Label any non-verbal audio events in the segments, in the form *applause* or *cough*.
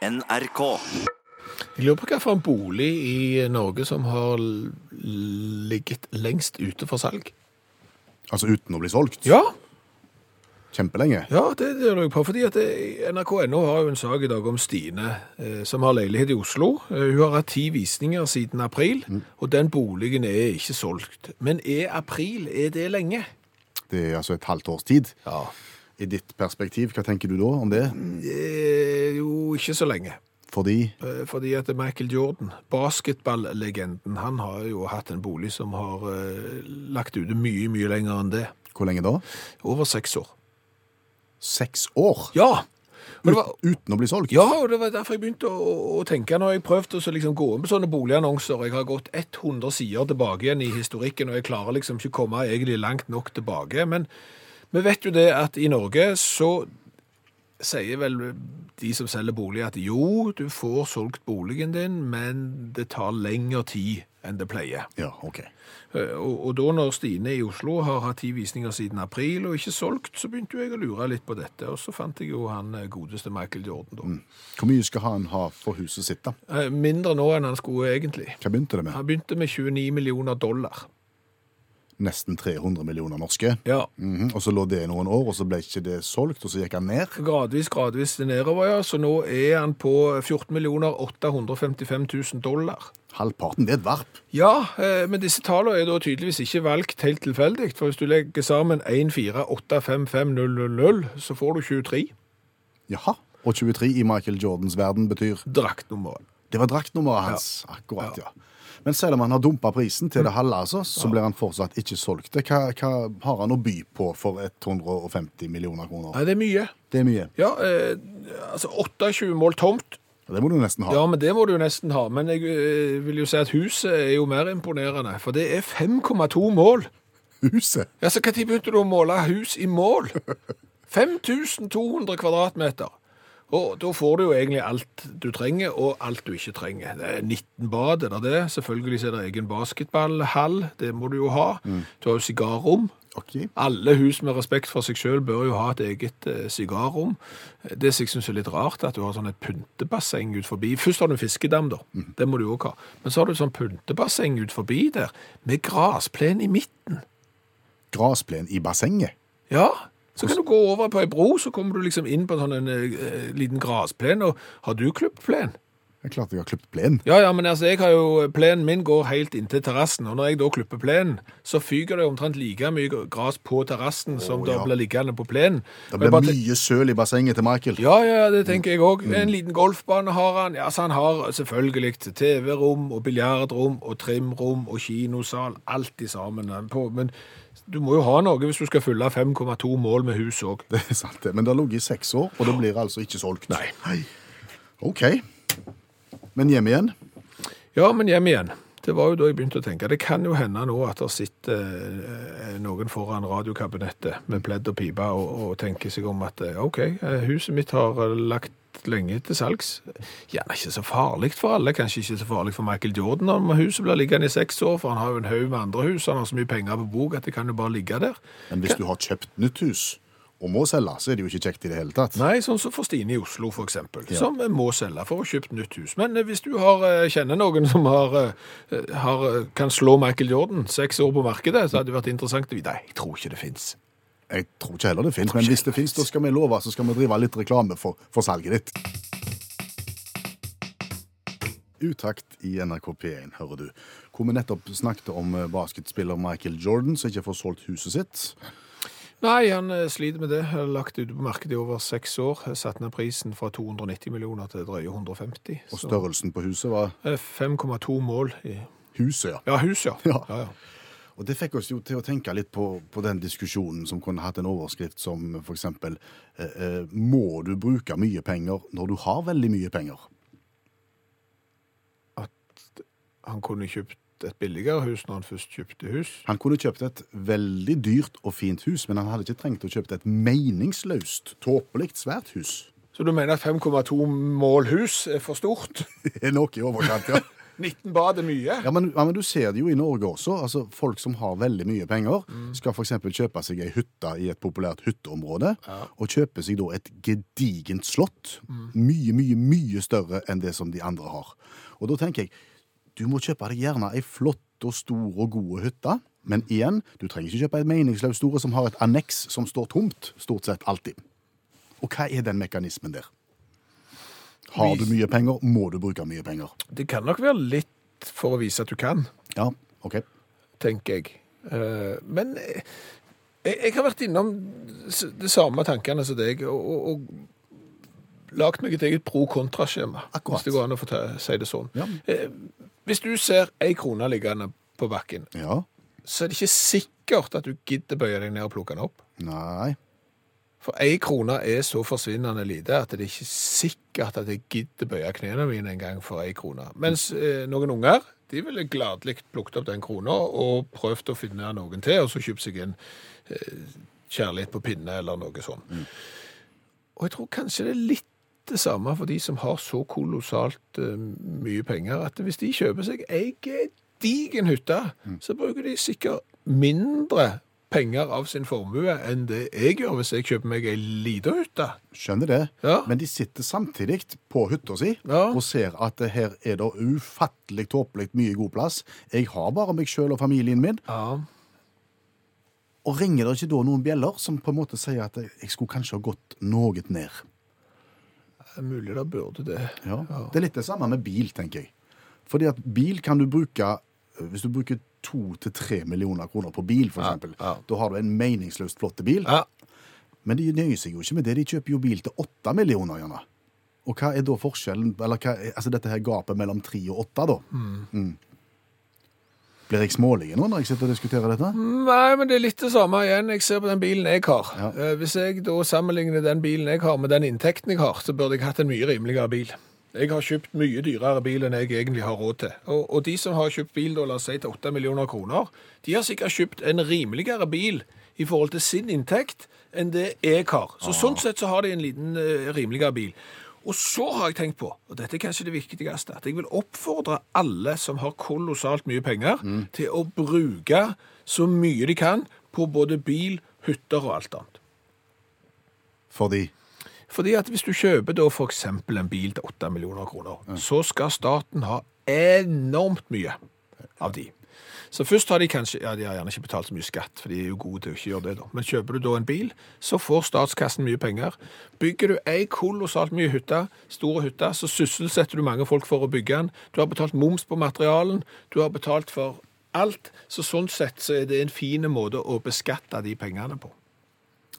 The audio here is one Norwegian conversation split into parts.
NRK. Jeg lurer på hvilken bolig i Norge som har ligget lengst ute for salg. Altså uten å bli solgt? Ja, Kjempelenge? ja det, lurer jeg på. Fordi at NRK.no har jo en sak i dag om Stine, eh, som har leilighet i Oslo. Eh, hun har hatt ti visninger siden april, og den boligen er ikke solgt. Men er april, er det lenge? Det er altså et halvt års tid. Ja. I ditt perspektiv, hva tenker du da om det? Er jo ikke så lenge. Fordi Eh, Fordi at Michael Jordan, basketballlegenden, han har jo hatt en bolig som har eh, lagt ute mye, mye lenger enn det. Hvor lenge da? Over seks år. Seks år? Ja! Men det var, uten å bli solgt? ja, og det var derfor jeg begynte å, å- tenke når jeg prøvde å så liksom gå inn på sånne boligannonser. Jeg har gått 100 sider tilbake igjen i historikken, og jeg klarer liksom ikke å komme egentlig langt nok tilbake. Men vi vet jo det at i Norge så sier vel de som selger bolig at jo, du får solgt boligen din, men det tar lengre tid enn det pleier. Ja, ok. Eh, Og, og da når Stine i Oslo har hatt ti visninger siden april og ikke solgt, så begynte jeg å lure litt på dette, og så fant jeg jo han eh, godeste Michael Jordan da. Hvor mye skal han ha for huset sitt, da? Eh, Mindre nå enn han skulle egentlig. Hva begynte det med? Han begynte med 29 millioner dollar. Nesten 300 millioner norske. Ja, Mhm, Og så lå det i noen år, og så ble ikke det solgt, og så gikk han ned. gradvis, gradvis nedover, ja. Så nå er han på 14 millioner 855 000 dollar. Halvparten, det er et varp. Ja, eh, men disse tallene er da tydeligvis ikke valgt helt tilfeldig, for hvis du legger sammen 1, 4, 8, 5, 5, 0, 0, 0, så får du 23 Jaha. Og 23 i Michael Jordans verden betyr Draktnummeret. Det var draktnummeret hans. Akkurat, ja. Men selv om han har dumpa prisen til det halve, altså, så blir han fortsatt ikke solgt. Hva, hva har han å by på for 150 millioner kroner? Nei, det er mye. Det er mye. Ja, eh, altså 28 mål tomt. Det må du nesten ha. Ja, men det må du nesten ha. Men jeg eh, vil jo si at huset er jo mer imponerende, for det er 5,2 mål. Huset. Ja, så Når begynte du å måle hus i mål? *laughs* 5200 kvadratmeter. Og da får du jo egentlig alt du trenger, og alt du ikke trenger. Det er 19 bad, er det det? Selvfølgelig er det egen basketballhall, det må du jo ha. Du har jo sigarrom. Okay. Alle hus med respekt for seg selv bør jo ha et eget eh, sigarrom. Det som jeg syns er litt rart, er at du har sånn et pyntebasseng ut forbi. Først har du en fiskedam, da. Det må du også ha. Men så har du sånn pyntebasseng ut forbi der, med grasplen i midten. Grasplen i bassenget. Ja, så kan du gå over på ei bro, så kommer du liksom inn på en sånn en, eh, liten grasplen. Og har du klippet plen? Det er klart jeg har klippet plenen. Ja, ja, men altså, jeg har jo, plenen min går helt inntil terrassen, og når jeg da klipper plenen, så fyker det omtrent like mye gras på terrassen som det ja. blir liggende på plenen. Det blir bare mye søl i bassenget til Michael. Ja, ja, det tenker jeg òg. En liten golfbane har han. Ja, så han har selvfølgelig TV-rom og biljardrom og trimrom og kinosal. Alt i sammen. På. Men du må jo ha noe hvis du skal fylle 5,2 mål med hus òg. *laughs* Det er sant det. Men det har ligget i seks år, og det blir altså ikke solgt. Nei. OK. Men hjem igjen? Ja, men hjem igjen. Det var jo da jeg begynte å tenke. Det kan jo hende nå at det sitter eh, noen foran radiokabinettet med pledd og pipe og, og tenker seg om at eh, OK, eh, huset mitt har lagt lenge til salgs. Gjerne ikke så farlig for alle. Kanskje ikke så farlig for Michael Jordan om huset blir liggende i seks år, for han har jo en haug med andre hus. Han har så mye penger på bok at det kan jo bare ligge der. Men hvis du har kjøpt nytt hus og må selge, så er det jo ikke kjekt i det hele tatt. Nei, sånn som for Stine i Oslo, for eksempel, som må selge for å kjøpe nytt hus. Men eh, hvis du har, eh, kjenner noen som har, eh, har, kan slå Michael Jordan seks år på markedet, så hadde det vært interessant å vite. Nei, jeg tror ikke det fins. Jeg tror ikke heller det finnes, men hvis det finnes, da skal vi love, så skal vi drive litt reklame for, for salget ditt. Utakt i NRK P1, hører du. Hvor vi nettopp snakket om basketspiller Michael Jordan, som ikke får solgt huset sitt. Nei, han eh, sliter med det. Har lagt ute på markedet i over seks år. Satt ned prisen fra 290 millioner til drøye 150. Og størrelsen på huset var eh, 5,2 mål i huset, ja. Ja, huset, ja. Ja. ja, ja. Og det fikk oss jo til å tenke litt på, på den diskusjonen som kunne hatt en overskrift som eksempel eh, eh, Må du bruke mye penger når du har veldig mye penger? At han kunne kjøpt et billigere hus når han først kjøpte hus. Han kunne kjøpt et veldig dyrt og fint hus, men han hadde ikke trengt å kjøpe et meningsløst, tåpelig svært hus. Så du mener at 5,2 mål hus er for stort? *laughs* Det er nok i overkant, ja. *laughs* 19 bad er mye. Ja men, ja, men du ser det jo i Norge også. Altså, Folk som har veldig mye penger, skal f.eks. kjøpe seg ei hytte i et populært hytteområde, og kjøpe seg da et gedigent slott. Mye, mye, mye større enn det som de andre har. Og da tenker jeg, du må kjøpe deg gjerne ei flott og stor og god hytte. Men igjen, du trenger ikke kjøpe ei meningsløs store som har et anneks som står tomt, stort sett alltid. Og hva er den mekanismen der? Har du mye penger, må du bruke mye penger. Det kan nok være litt for å vise at du kan, Ja, OK. tenker jeg. Eh, Men eh, jeg, jeg har vært innom de samme tankene som deg, og, og, og lagt meg et eget pro-kontra-skjema, hvis det går an å få si det sånn. Ja. Eh, Hvis du ser ei krone liggende på bakken, Ja. så er det ikke sikkert at du gidder bøye deg ned og plukke den opp. Nei. For ei krone er så forsvinnende lite at det er ikke sikkert at jeg gidder bøye knærne mine en gang for ei krone. Mens eh, noen unger de ville gladelig plukket opp den krona og prøvd å finne noen til, og så kjøpt seg en eh, kjærlighet på pinne eller noe sånt. Og jeg tror kanskje det er litt det samme for de som har så kolossalt uh, mye penger, at hvis de kjøper seg ei gedigen hytte, så bruker de sikkert mindre penger av sin formue enn det jeg gjør hvis jeg kjøper meg ei lita hytte. Skjønner det. Ja. Men de sitter samtidig på hytta si Ja. og ser at her er det ufattelig tåpelig mye god plass. Jeg har bare meg sjøl og familien min. Ja. Og ringer det ikke da noen bjeller som på en måte sier at jeg skulle kanskje ha gått noe ned? Mulig det burde det. Ja. Det er litt det samme med bil, tenker jeg. Fordi at bil kan du bruke Hvis du bruker to til tre millioner kroner på bil, for Ja, eksempel, ja. da har du en meningsløst flott bil. Ja. Men de nøyer seg jo ikke med det. De kjøper jo bil til åtte millioner, gjerne. Og hva er da forskjellen, eller hva altså dette her gapet mellom tre og åtte, da? Mm. Blir jeg smålig nå når jeg sitter og diskuterer dette? Nei, men det er litt det samme igjen. Jeg ser på den bilen jeg har. Ja. Eh, Hvis jeg da sammenligner den bilen jeg har med den inntekten jeg har, så burde jeg hatt en mye rimeligere bil. Jeg har kjøpt mye dyrere bil enn jeg egentlig har råd til. Og, og de som har kjøpt bil da, la oss si til 8 millioner kroner, de har sikkert kjøpt en rimeligere bil i forhold til sin inntekt enn det jeg har. Så sånn sett så har de en liten uh, rimeligere bil. Og så har jeg tenkt på, og dette er kanskje det viktigste, at jeg vil oppfordre alle som har kolossalt mye penger, til å bruke så mye de kan på både bil, hytter og alt annet. Fordi Fordi at hvis du kjøper da eksempel en bil til 8 millioner kroner, så skal staten ha enormt mye av de. Så først har de kanskje, ja de har gjerne ikke betalt så mye skatt, for de er jo gode til å ikke gjøre det da. Men kjøper du da en bil, så får statskassen mye penger. Bygger du ei kolossalt mye hytte, store hytte, så sysselsetter du mange folk for å bygge den. Du har betalt moms på materialen, du har betalt for alt. Så sånn sett så er det en fin måte å beskatte de pengene på.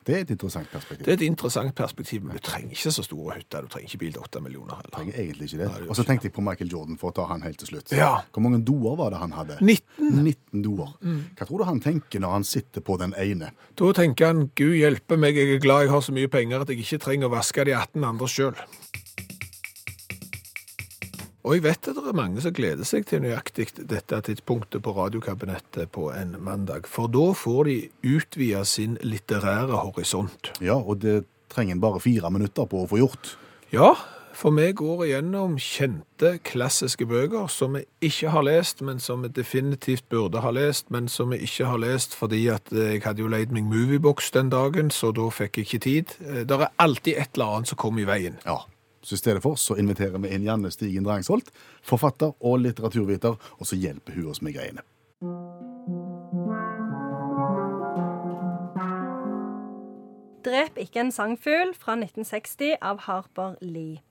Det er et interessant perspektiv. Det er et interessant perspektiv, men du trenger ikke så store hytter. Du trenger ikke bil til 8 millioner heller. Trenger egentlig ikke det. Nei, det Og så tenkte jeg på Michael Jordan, for å ta han helt til slutt. Ja. Hvor mange doer var det han hadde? 19. 19 doer. Hva tror du han tenker når han sitter på den ene? Da tenker han, Gud hjelpe meg, jeg er glad jeg har så mye penger at jeg ikke trenger å vaske de 18 andre sjøl. Og jeg vet at det er mange som gleder seg til nøyaktig dette tidspunktet på radiokabinettet på en mandag, for da får de utvida sin litterære horisont. Ja, og det trenger en bare fire minutter på å få gjort. Ja, for vi går igjennom kjente, klassiske bøker som vi ikke har lest, men som vi definitivt burde ha lest, men som vi ikke har lest fordi at eh, jeg hadde jo leid meg moviebox den dagen, så da fikk jeg ikke tid. Eh, Det er alltid et eller annet som kommer i veien. Ja. Så i stedet for så inviterer vi inn Janne Stigen Drangsholt, forfatter og litteraturviter, og så hjelper hun oss med greiene. Drep ikke en sangfugl fra 1960 av Harper Lee.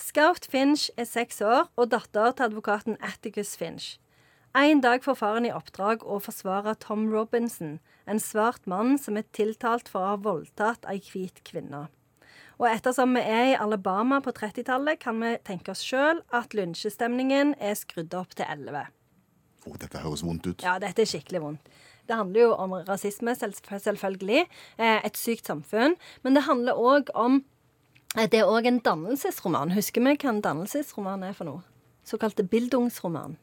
Scout Finch er seks år og datter til advokaten Atticus Finch. En dag får faren i oppdrag å forsvare Tom Robinson, en svart mann som er tiltalt for å ha voldtatt ei hvit kvinne. Og ettersom vi er i Alabama på 30-tallet, kan vi tenke oss sjøl at lynsjestemningen er skrudd opp til 11. Oh, dette høres vondt ut. Ja, dette er skikkelig vondt. Det handler jo om rasisme, selvfølgelig. Eh, et sykt samfunn. Men det handler òg om eh, Det er òg en dannelsesroman. Husker vi hva en dannelsesroman er for noe? Såkalte bildungsroman.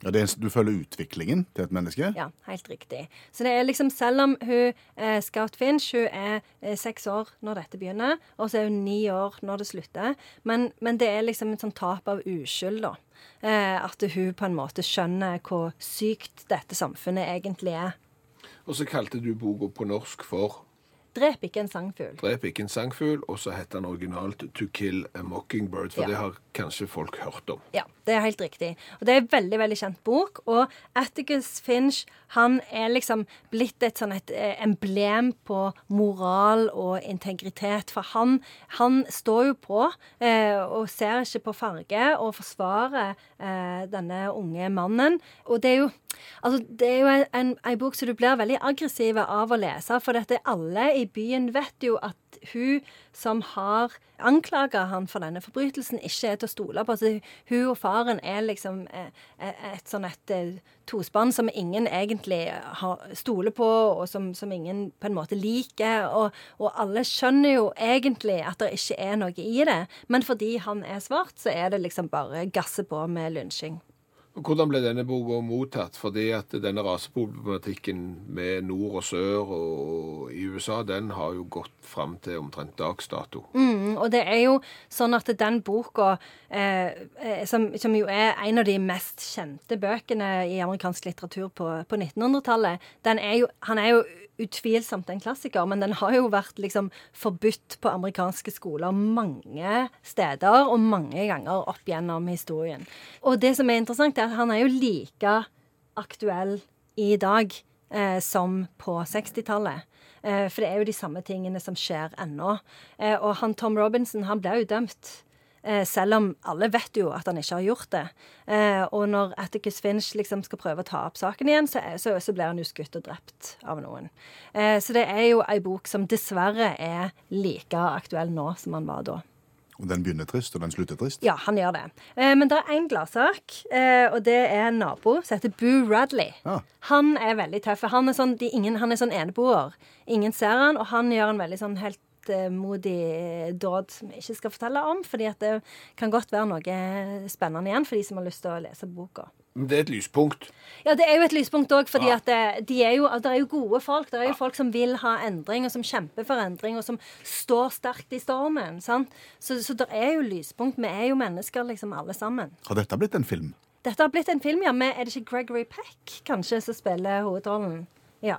Ja, det er, du følger utviklingen til et menneske? Ja, helt riktig. Så det er liksom, selv om hun eh, Scout Finch hun er eh, seks år når dette begynner, og så er hun ni år når det slutter, men, men det er liksom et sånn tap av uskyld, da. Eh, at hun på en måte skjønner hvor sykt dette samfunnet egentlig er. Og så kalte du boka på norsk for Drep ikke en sangfugl. Drep ikke en sangfugl, og så heter den originalt To Kill a Mockingbird, for Ja. det har kanskje folk hørt om. Ja, det er helt riktig. Og det er en veldig veldig kjent bok. Og Atticus Finch han er liksom blitt et sånn et eh, emblem på moral og integritet. For han, han står jo på eh, og ser ikke på farge og forsvarer eh, denne unge mannen. Og det er jo Altså, det er jo en, en, en bok som du blir veldig aggressiv av å lese, for dette alle i byen vet jo at hun som har anklaga han for denne forbrytelsen, ikke er til å stole på. Så hun og faren er liksom eh, eh, et sånn et eh, tospann som ingen egentlig stoler på, og som, som ingen på en måte liker. Og, og alle skjønner jo egentlig at det ikke er noe i det, men fordi han er svart, så er det liksom bare gasse på med lynsjing. Hvordan ble denne boka mottatt? Fordi at denne raseproblematikken med nord og sør og i USA, den har jo gått fram til omtrent dags dato. Mm, og det er jo sånn at den boka, eh, eh, som, som jo er en av de mest kjente bøkene i amerikansk litteratur på, på 1900-tallet, den er jo, han er jo utvilsomt en klassiker, men den har jo vært liksom forbudt på amerikanske skoler mange steder og mange ganger opp gjennom historien. Og det som er interessant, er at han er jo like aktuell i dag eh, som på 60-tallet. Eh, for det er jo de samme tingene som skjer ennå. Eh, og han Tom Robinson, han ble jo dømt. Eh, selv om alle vet jo at han ikke har gjort det. Eh, og når Atticus Finch liksom skal prøve å ta opp saken igjen, så, så, så blir han jo skutt og drept av noen. Eh, så det er jo ei bok som dessverre er like aktuell nå som han var da. Og den begynner trist, og den slutter trist. Ja, han gjør det. Eh, men det er én gladsak, eh, og det er en nabo som heter Boo Radley. Ja. Han er veldig tøff. Han er sånn, de, ingen, han er sånn eneboer. Ingen ser han, og han gjør en veldig sånn heltmodig dåd som jeg ikke skal fortelle om, fordi at det kan godt være noe spennende igjen for de som har lyst til å lese boka. Det er et lyspunkt. Ja, det er jo et lyspunkt òg, fordi Ja. at det, de er jo, det er jo gode folk. Det er jo folk som vil ha endring, og som kjemper for endring, og som står sterkt i stormen. sant? Så, så det er jo lyspunkt. Vi er jo mennesker, liksom, alle sammen. Har dette blitt en film? Dette har blitt en film, ja, med Er det ikke Gregory Peck kanskje som spiller hovedrollen? Ja.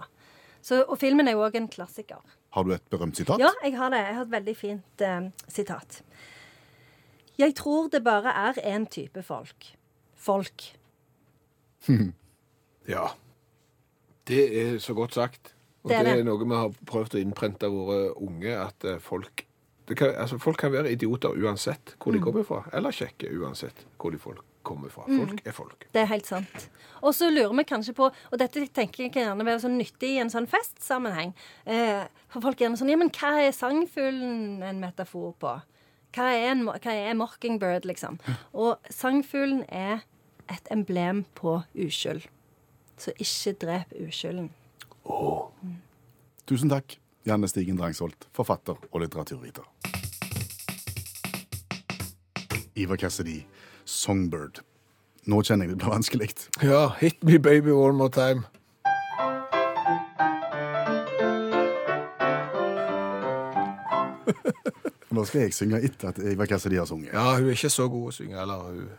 Så, og filmen er jo òg en klassiker. Har du et berømt sitat? Ja, jeg har det. Jeg har et veldig fint eh, sitat. Jeg tror det bare er én type folk. Folk. *laughs* Ja. Det er så godt sagt. Og Det det er er, noe vi har prøvd å innprente våre unge, at eh, folk det kan, altså Folk kan være idioter uansett hvor de Mm. kommer fra, eller kjekke uansett hvor de folk kommer fra. Mm. Folk er folk. Det er helt sant. Og så lurer vi kanskje på Og dette tenker jeg kan gjerne være sånn nyttig i en sånn festsammenheng. Eh, for folk er gjerne sånn Ja, men hva er sangfuglen en metafor på? Hva er, en, hva er mockingbird, liksom? Og sangfuglen er et emblem på uskyld. Så ikke drep uskylden. Tusen takk, Janne Stigen Drangsholt, forfatter og litteraturviter. Ivar Cassidy, 'Songbird'. Nå kjenner jeg det blir vanskelig. Ja, hit me baby one more time. *laughs* Nå skal jeg synge etter at Ivar Cassidy har sunget. Ja, hun er ikke så god å synge, eller hun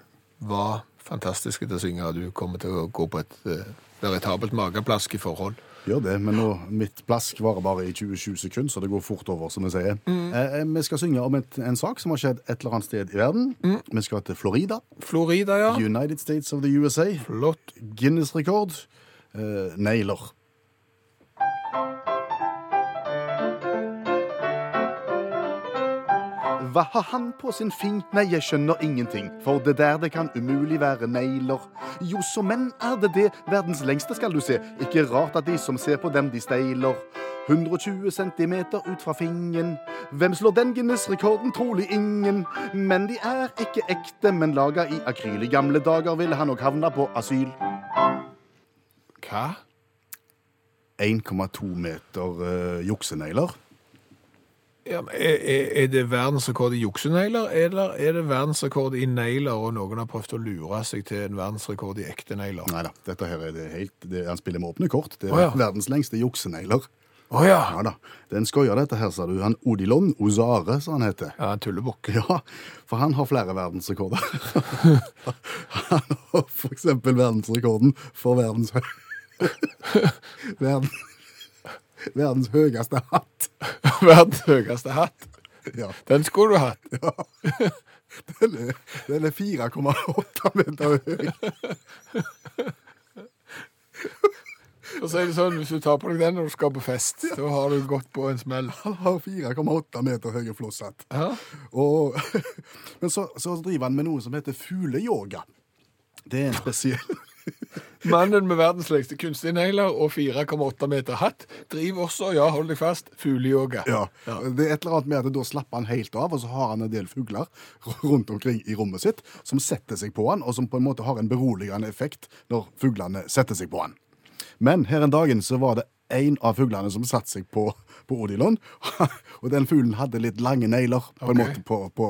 var fantastisk til å synge. Du kommer til å gå på et uh, veritabelt mageplask i forhold. Gjør det, men nå, mitt plask varer bare i 27 sekunder, så det går fort over, som vi sier. Mm. eh, vi skal synge om et, en sak som har skjedd et eller annet sted i verden. Vi skal til Florida. Florida, ja. United States of the USA. Flott. Guinness-rekord. Eh, nailer. Hva har han på sin fing? Nei, jeg skjønner ingenting. For det der, det kan umulig være negler. Jo, så menn er det det. Verdens lengste, skal du se. Ikke rart at de som ser på dem, de steiler. 120 centimeter ut fra fingen. Hvem slår den Guinness-rekorden? Trolig ingen. Men de er ikke ekte, men laga i akryl. I gamle dager ville han nok havna på asyl. Hva? 1,2 meter uh, juksenegler. Ja, er, er det verdensrekord i juksenegler, eller er det verdensrekord i negler, og noen har prøvd å lure seg til en verdensrekord i ekte negler? Nei da, dette her er det helt det, Han spiller med åpne kort. Det er oh, ja. verdens lengste juksenegler. Å ja. Ja da. Det er en skoier, dette her, sa du. Han Odilon Ozare, som han heter. Ja, en tullebukk. *laughs* Ja, for han har flere verdensrekorder. *laughs* Han har for eksempel verdensrekorden for verdens. *laughs* Verden... Verdens høyeste hatt. *laughs* Verdens høyeste hatt. Ja, Den skulle du hatt. den er, den er 4,8 meter høy. Og så er det sånn, Hvis du tar på deg den når du skal på fest, da har du gått på en smell. Han har 4,8 meter høye flosshatt. Ja. Og, *laughs* men så, så driver han med noe som heter fugleyoga. Det er en spesiell Mannen med verdens lengste kunstige negler og 4,8 meter hatt driver også, ja, hold deg fast, fugleyoga. Ja. Det er et eller annet med at da slapper han helt av, og så har han en del fugler rundt omkring i rommet sitt som setter seg på han, og som på en måte har en beroligende effekt når fuglene setter seg på han. Men her en dagen så var det en av fuglene som satte seg på, på Odilon, *laughs* og den fuglen hadde litt lange negler på en måte på, på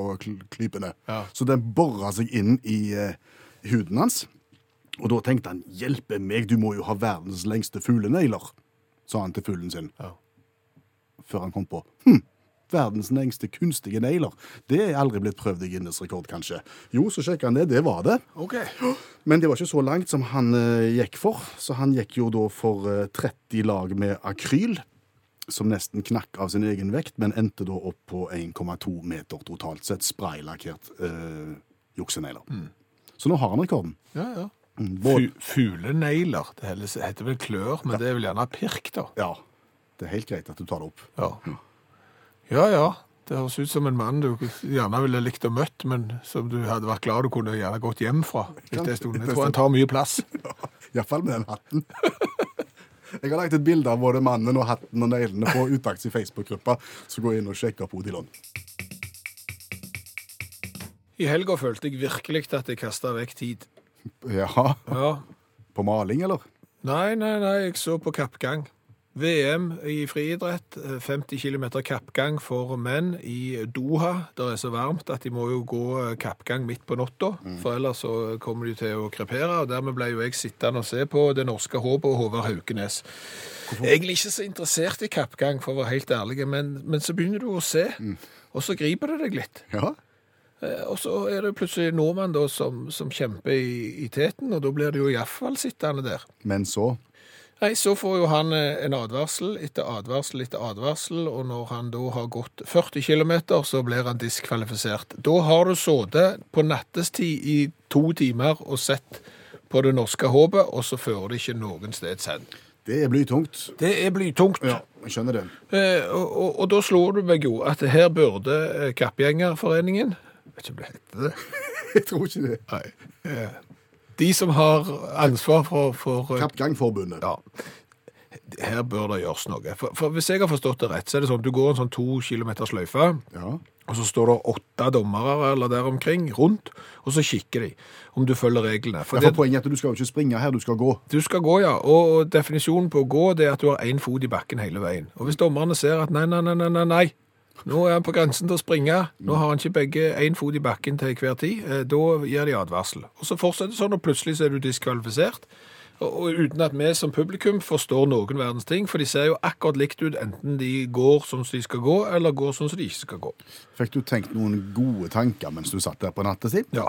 klypene. Ja. Så den borra seg inn i eh, huden hans. Og da tenkte han 'hjelpe meg, du må jo ha verdens lengste fuglenegler', sa han til fuglen sin. Ja. Før han kom på hm, verdens lengste kunstige negler. Det er aldri blitt prøvd i Guinness rekord, kanskje. Jo, så sjekka han det. Det var det. OK. Men det var ikke så langt som han uh, gikk for. Så han gikk jo da for uh, 30 lag med akryl. Som nesten knakk av sin egen vekt, men endte da opp på 1,2 meter totalt sett. Spraylakkert eh, juksenegler. Så nå har han rekorden. Ja, ja. Både, Fuglenegler. Det heter vel klør, men det er vel gjerne pirk, da. ja, det er helt greit at du tar det opp. Ja. ja ja. Det høres ut som en mann du gjerne ville likt å møtt, men som du hadde vært glad du kunne gjerne gått hjem fra. Jeg tror han tar mye plass. *laughs* Iallfall med den hatten. Jeg har lagt et bilde av både mannen og hatten og neglene på Utakts i Facebook-gruppa, så gå inn og sjekk opp Odilon. I helga følte jeg virkelig at jeg kasta vekk tid. Ja, Ja. på maling, eller? Nei, nei, nei, jeg så på kappgang. VM i friidrett, eh, 50 km kappgang for menn i Doha. Det er så varmt at de må jo gå eh, kappgang midt på natta, for ellers så kommer de til å krepere. og Dermed ble jo jeg sittende og se på det norske håpet og Håvard Haukenes. Egentlig ikke så interessert i kappgang, for å være helt ærlig, men, men så begynner du å se, og så griper det deg litt. Ja. Eh, Og så er det plutselig nordmenn nordmann da som, som kjemper i, i teten, og da blir det jo iallfall sittende der. Men så Nei, så får jo han eh, en advarsel etter advarsel etter advarsel, og når han da har gått 40 km, så blir han diskvalifisert. Da har du sittet på nattestid i to timer og sett på det norske håpet, og så fører det ikke noen steds hen. Det er blytungt. Det er blytungt. Ja, jeg skjønner det. Eh, og, og, og da slår du meg jo at her burde eh, Kappgjengerforeningen Vet ikke om det heter det. *laughs* Jeg tror ikke det. Nei. Eh, De som har ansvar for, for eh, Kappgangforbundet. Ja. Her bør det gjøres noe. For, for hvis jeg har forstått det rett, så er det sånn du går en sånn to kilometers løyfe, Ja. og så står det åtte dommere eller der omkring rundt, og så kikker de om du følger reglene. For Ja, for det, Poenget er at du skal jo ikke springe her, du skal gå. du skal gå, ja. Og definisjonen på å gå, det er at du har én fot i bakken hele veien. Og hvis dommerne ser at nei, nei, nei, nei, nei, nei. Nå er han på grensen til å springe. Nå har han ikke begge én fot i bakken til hver tid. eh, Da gir de advarsel. Og så fortsetter det sånn, og plutselig så er du diskvalifisert. Og og uten at vi som publikum forstår noen verdens ting, for de ser jo akkurat likt ut enten de går sånn som de skal gå, eller går sånn som de ikke skal gå. Fikk du tenkt noen gode tanker mens du satt der på nattestid? Ja,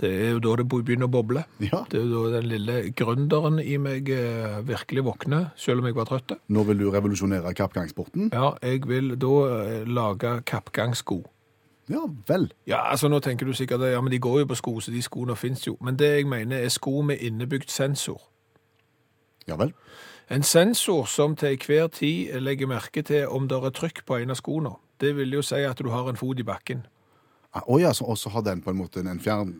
det er jo da det begynner å boble. Ja. Det er jo da den lille gründeren i meg eh, virkelig våkner, selv om jeg var trøtt. Nå vil du revolusjonere kappgangsporten? Ja, jeg vil da eh, lage kappgangsko. Ja vel. Ja, altså nå tenker du sikkert at ja, men de går jo på sko, så de skoene finnes jo. Men det jeg mener er sko med innebygd sensor. Ja vel. En sensor som til hver tid legger merke til om det er trykk på en av skoene. Det vil jo si at du har en fot i bakken. Ah, Å ja, så også har den på en måte en fjern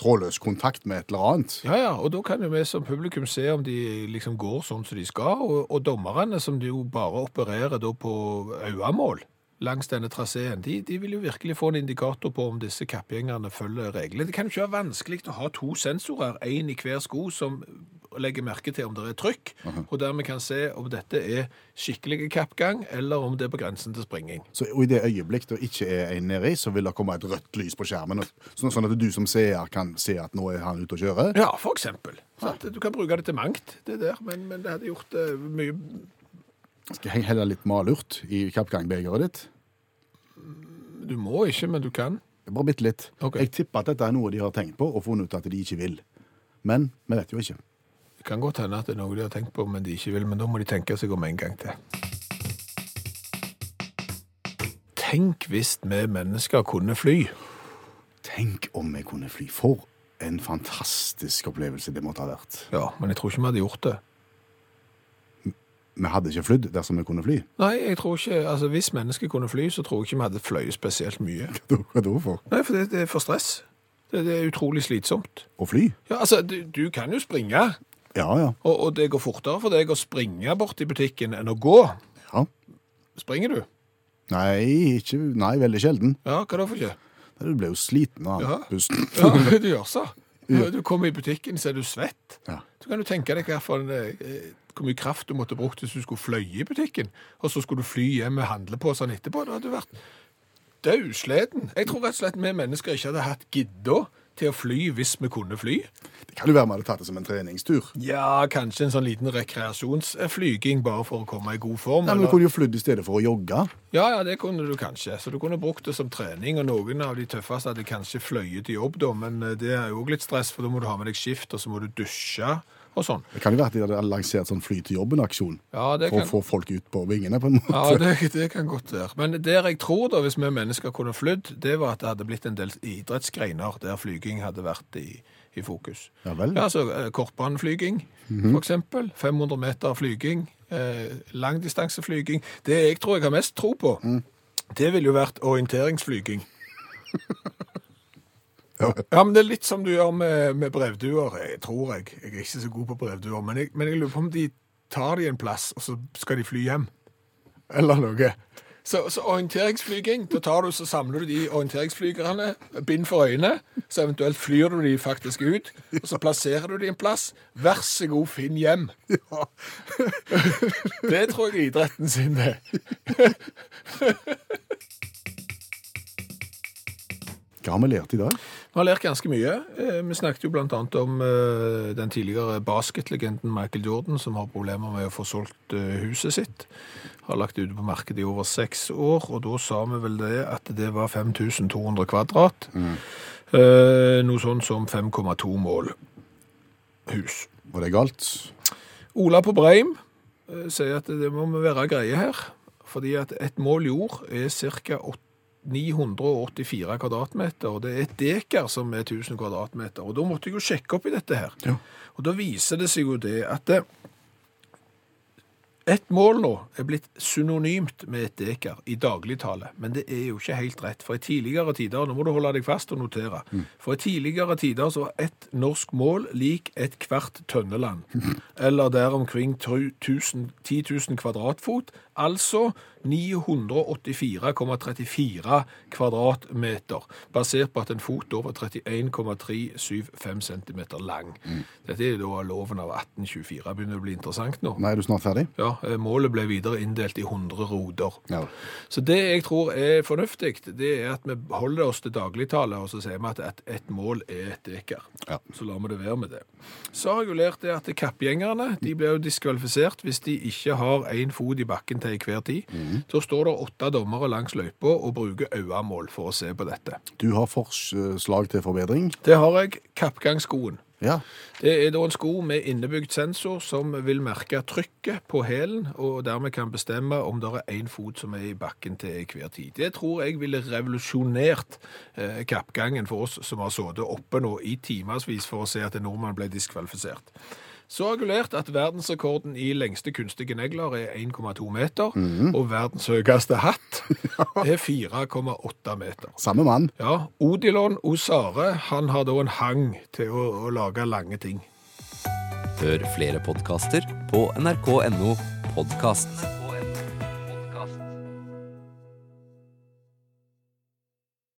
trådløs kontakt med et eller annet? Ja, ja, og da kan jo vi som publikum se om de liksom går sånn som de skal, og, og dommerne som de jo bare opererer da på øyemål langs denne traseen, de, de vil jo virkelig få en indikator på om disse kappgjengerne følger reglene. Det kan jo ikke være vanskelig å ha to sensorer, en i hver sko, som legger merke til om det er trykk, og dermed kan se om dette er skikkelig kappgang, eller om det er på grensen til springing. Så I det øyeblikk det ikke er en nedi, så vil det komme et rødt lys på skjermen. Sånn at du som seer kan se at nå er han ute og kjører? Ja, for eksempel. Du kan bruke det til mangt, det der, men, men det hadde gjort uh, mye Skal jeg helle litt malurt i kappgangbegeret ditt? Du må ikke, men du kan. Bare bitte litt. Okay. Jeg tipper at dette er noe de har tenkt på og funnet ut at de ikke vil. Men vi vet jo ikke. Det kan godt hende at det er noe de har tenkt på, men de ikke vil. Men da må de tenke seg om en gang til. Tenk hvis vi mennesker kunne fly. Tenk om vi kunne fly. For en fantastisk opplevelse det måtte ha vært. Ja, men jeg tror ikke vi hadde gjort det. Vi hadde ikke flydd dersom vi kunne fly. Nei, jeg tror ikke, altså Hvis mennesker kunne fly, så tror jeg ikke vi hadde fløyet spesielt mye. Hva da for? Nei, for det, det er for stress. Det, det er utrolig slitsomt. Å fly? Ja, altså, du, du kan jo springe, Ja, ja. og, og det går fortere for deg å springe bort i butikken enn å gå. ja. Springer du? Nei, ikke, nei, veldig sjelden. Ja, hva da for ikke? Nei, Du ble jo sliten av Ja. pusten. *laughs* Ja, du gjør så. *laughs* Du kommer i butikken, så er du svett. Ja. Så kan du tenke deg hva for en, eh, hvor mye kraft du måtte brukt hvis du skulle fløye i butikken, og så skulle du fly hjem med handleposene etterpå. Da hadde du vært dødsleden. Jeg tror rett og slett vi mennesker ikke hadde hatt gidda til å fly hvis vi kunne fly. Det kan jo være vi hadde tatt det som en treningstur. Ja, kanskje en sånn liten rekreasjonsflyging bare for å komme i god form. Nei, men eller- Du kunne jo flydd i stedet for å jogge. Ja, ja, det kunne du kanskje. Så du kunne brukt det som trening, og noen av de tøffeste hadde kanskje fløyet til jobb da, men eh, det er jo òg litt stress, for da må du ha med deg skift, og så må du dusje og sånn. Det kan jo være at de hadde lansert sånn fly til jobben-aksjon. Ja, For kan, å få folk ut på vingene, på en måte. ja, det, det kan godt være. Men der jeg tror da, hvis vi mennesker kunne flydd, det var at det hadde blitt en del idrettsgreiner der flyging hadde vært i, i fokus. Ja vel. Ja, altså Kortbaneflyging, mm for eksempel. 500 meter flyging. Eh, langdistanseflyging. Det jeg tror jeg har mest tro på, det ville jo vært orienteringsflyging. *laughs* Ja. Ja, men det er litt som du gjør med, med brevduer, jeg tror jeg. Jeg er ikke så god på brevduer, men jeg, men jeg lurer på om de tar de en plass, og så skal de fly hjem. Eller noe. Så, så orienteringsflyging, da tar du, så samler du de orienteringsflygerne, bind for øynene, så eventuelt flyr du de faktisk ut, og så plasserer du de en plass. Vær så god, finn hjem. Ja. *laughs* Det tror jeg er idretten sin, det. Hva har vi lært i dag? Vi har lært ganske mye. Eh, Vi snakket jo annet om eh, den tidligere basketlegenden Michael Jordan, som har problemer med å få solgt eh, huset sitt. Har lagt det ute på markedet i over seks år, og da sa vi vel det at det var 5200 kvadrat. Mm. Noe sånn som 5,2 mål hus. Var det galt? Ola på Breim sier at det må være greie her, fordi at et mål jord er ca. 984 kvadratmeter, og det er et dekar som er 1000 kvadratmeter. Og da måtte jeg jo sjekke opp i dette her. Ja. Og da viser det seg jo det at det, et mål nå er blitt synonymt med et dekar i dagligtale, men det er jo ikke helt rett. For i tidligere tider, nå må du holde deg fast og notere, for i tidligere tider så var ett norsk mål lik et hvert tønneland, *laughs* eller der omkring 10 000 kvadratfot, altså 984,34 kvadratmeter, basert på at en fot da var 31,375 cm lang. Dette er da loven av 1824. Begynner det å bli interessant nå? Nei, er du snart ferdig? Ja, eh, målet ble videre inndelt i 100 roder. Ja. Så det jeg tror er fornuftig, det er at vi holder oss til dagligtale, og så sier vi at et mål er et dekar. Ja. Så lar vi det være med det. Så har jeg jo lært det at kappgjengerne de blir jo diskvalifisert hvis de ikke har én fot i bakken til hver tid. så står det åtte dommere langs løypa og bruker øyemål for å se på dette. Du har forslag til forbedring? Det har jeg. Kappgangsskoen. Ja. Det er da en sko med innebygd sensor som vil merke trykket på hælen, og dermed kan bestemme om det er én fot som er i bakken til hver tid. Det tror jeg ville revolusjonert eh, kappgangen for oss som har sittet oppe nå i timevis for å se at en nordmann ble diskvalifisert. Så lært at verdensrekorden i lengste kunstige negler er 1,2 meter, og verdens høyeste hatt er 4,8 meter. Samme mann. Ja, Odilon Osare, han har da en hang til å, å lage lange ting. Hør flere podkaster på nrk.no podkast.